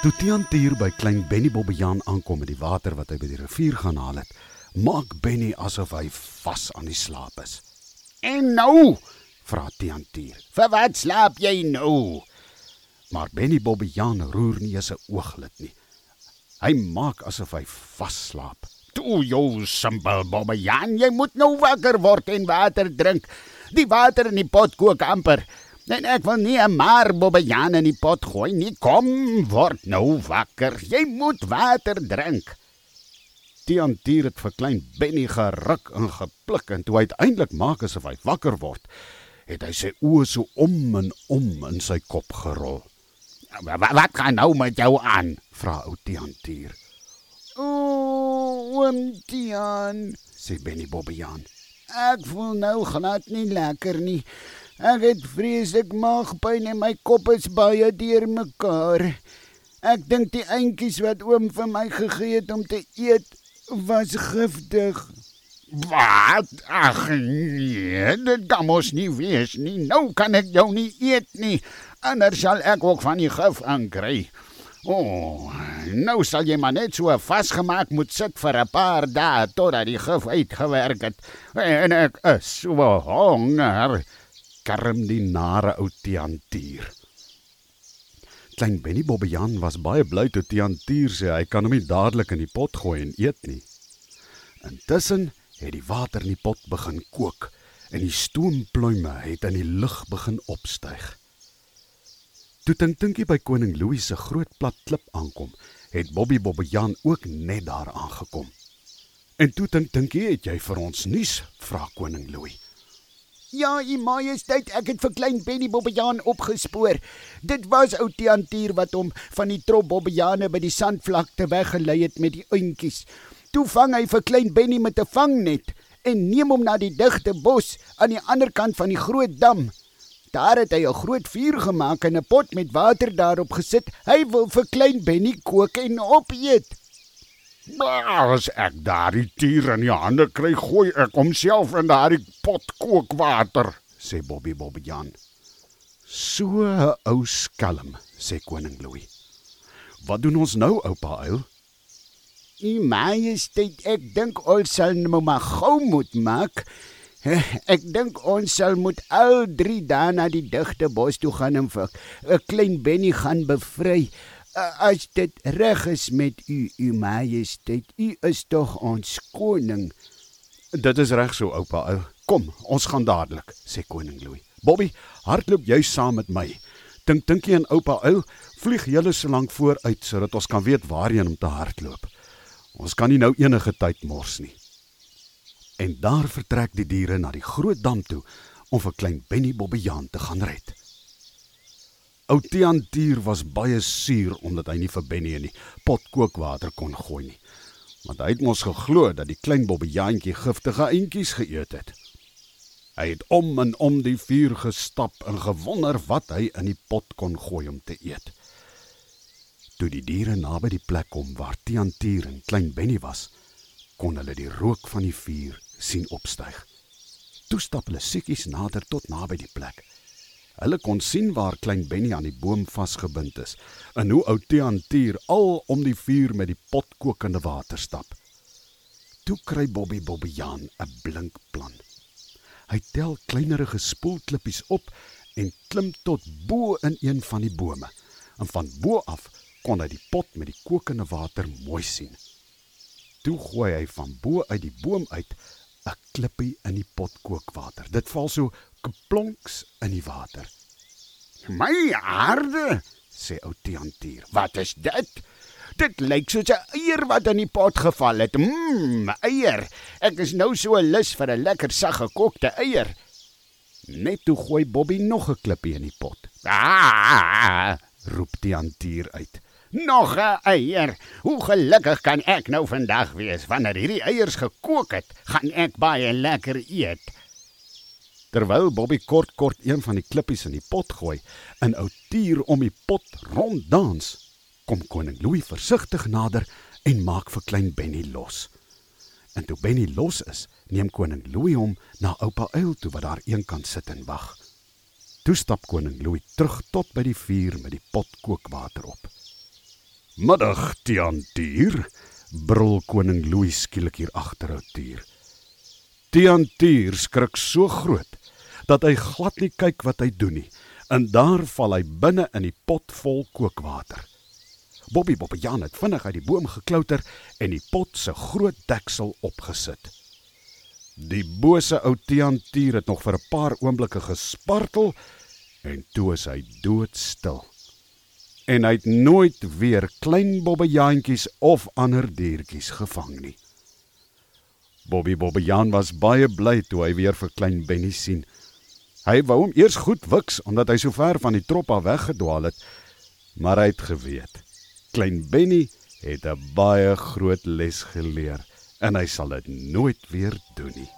Toe Tiantier by klein Benny Bobbejaan aankom met die water wat hy by die rivier gaan haal het, maak Benny asof hy vas aan die slaap is. En nou, Vra Tiantier. vir wat slaap jy nou? Maar Benny Bobbejaan roer nie eens 'n ooglid nie. Hy maak asof hy vas slaap. Toe jou simpel Bobbejaan, jy moet nou wakker word en water drink. Die water in die pot kook amper. En ek wil nie 'n maar Bobbejaan in die pot gooi nie. Kom, word nou wakker. Jy moet water drink. Tiantier het vir klein Benny geruk en gepluk en toe hy uiteindelik maak asof hy wakker word, het hy sy oë so om en om in sy kop gerol. Wa- wa- Wat gaan nou met jou aan? Vra ou Tiantier. O, oom Tian, Sê Benny Bobbejaan. ek voel nou glad nie lekker nie. Ek het vreeslik maagpyn en my kop is baie deurmekaar. Ek dink die eentjies wat oom vir my gegee het om te eet was giftig. Wat? Ag nee, dit kan mos nie wees nie. Nou kan ek jou nie eet nie. Anders sal ek ook van die gif aankry. O, oh, nou sal jy maar net so vasgemaak moet sit vir 'n paar dae totdat die gif uitgewerk het. En ek is so honger. Kerm die nare ou Tiantier. Klein Benny Bobbejaan was baie bly toe Tiantier sê hy kan hom nie dadelik in die pot gooi en eet nie. Intussen het die water in die pot begin kook en die stoompluime het in die lug begin opstyg. Toe Tink Tinkie by koning Louis se groot plat klip aankom, het Bobby Bobbejaan ook net daar aangekom. En toe Tink Tinkie, het jy vir ons nuus? vra koning Louis. Ja, u majesteit, ek het vir klein Benny Bobbejaan opgespoor. Dit was ou Tiantier wat hom van die trop Bobbejane by die sandvlakte weggelei het met die oentjies. Toe vang hy vir klein Benny met 'n vangnet en neem hom na die digte bos aan die ander kant van die groot dam. Daar het hy 'n groot vuur gemaak en 'n pot met water daarop gesit. Hy wil vir klein Benny kook en opeet. Maar as ek daardie dier in die hande kry, gooi ek homself in daardie pot kookwater. sê Bobby Bobbejaan. So 'n ou skelm, sê koning Louis. Wat doen ons nou, oupa uil? U majesteit, ek dink ons sal nou maar gou moet maak. Ek dink ons sal moet al 3 dae na die digte bos toe gaan en vir 'n klein Benny gaan bevry. As dit reg is met u, u majesteit, u is tog ons koning. Dit is reg so, oupa uil. Kom, ons gaan dadelik, sê koning Louis. Bobby, hardloop jy saam met my. Dink dinkie en oupa uil, vlieg julle so lank vooruit sodat ons kan weet waarheen om te hardloop. Ons kan nie nou enige tyd mors nie. En daar vertrek die diere na die groot dam toe om vir klein Benny Bobbejaan te gaan red. Ou Tiantier was baie suur omdat hy nie vir Benny in die pot kookwater kon gooi nie. Want hy het mos geglo dat die klein Bobbejaantjie giftige eentjies geëet het. Hy het om en om die vuur gestap en gewonder wat hy in die pot kon gooi om te eet. Toe die diere naby die plek kom waar Tiantier en klein Benny was, kon hulle die rook van die vuur sien opstyg. Toe stap hulle siekies nader tot naby die plek. Hulle kon sien waar klein Benny aan die boom vasgebind is en hoe ou Tiantier al om die vuur met die pot kokende water stap. Toe kry Bobby Bobbejaan 'n blink plan. Hy tel kleinerige spoelklippies op en klim tot bo in een van die bome. En van bo af kon hy die pot met die kokende water mooi sien. Toe gooi hy van bo uit die boom uit 'n klippie in die pot kookwater. Dit val so kaplonks in die water. My aarde, Sê ou Tiantier. wat is dit? Dit lyk soos 'n eier wat in die pot geval het. Mmm, eier. Ek is nou so lus vir 'n lekker sag gekookte eier. Net toe gooi Bobby nog 'n klippie in die pot. Ah, Roep Tiantier uit. nog 'n eier. Hoe gelukkig kan ek nou vandag wees wanneer hierdie eiers gekook het, gaan ek baie lekker eet. Terwyl Bobby kort kort een van die klippies in die pot gooi, en ou tier om die pot ronddans, kom koning Louis versigtig nader en maak vir klein Benny los. En toe Benny los is, neem koning Louis hom na oupa uil toe wat daar eenkant sit en wag. Toe stap koning Louis terug tot by die vuur met die pot kookwater op. Middag, Tiantier, brul koning Louis skielik hier agter 'n tuur. Tiantier skrik so groot dat hy glad nie kyk wat hy doen nie. En daar val hy binne in die pot vol kookwater. Bobby Bobbejaan het vinnig uit die boom geklouter en die pot se groot deksel opgesit. Die bose ou Tiantier het nog vir 'n paar oomblikke gespartel en toe is hy doodstil. En hy het nooit weer klein bobbejaantjies of ander diertjies gevang nie. Bobby Bobbejaan was baie bly toe hy weer vir klein Benny sien. Hy wou hom eers goed wiks omdat hy so ver van die trop af weggedwaal het, maar hy het geweet. Klein Benny het 'n baie groot les geleer en hy sal dit nooit weer doen nie.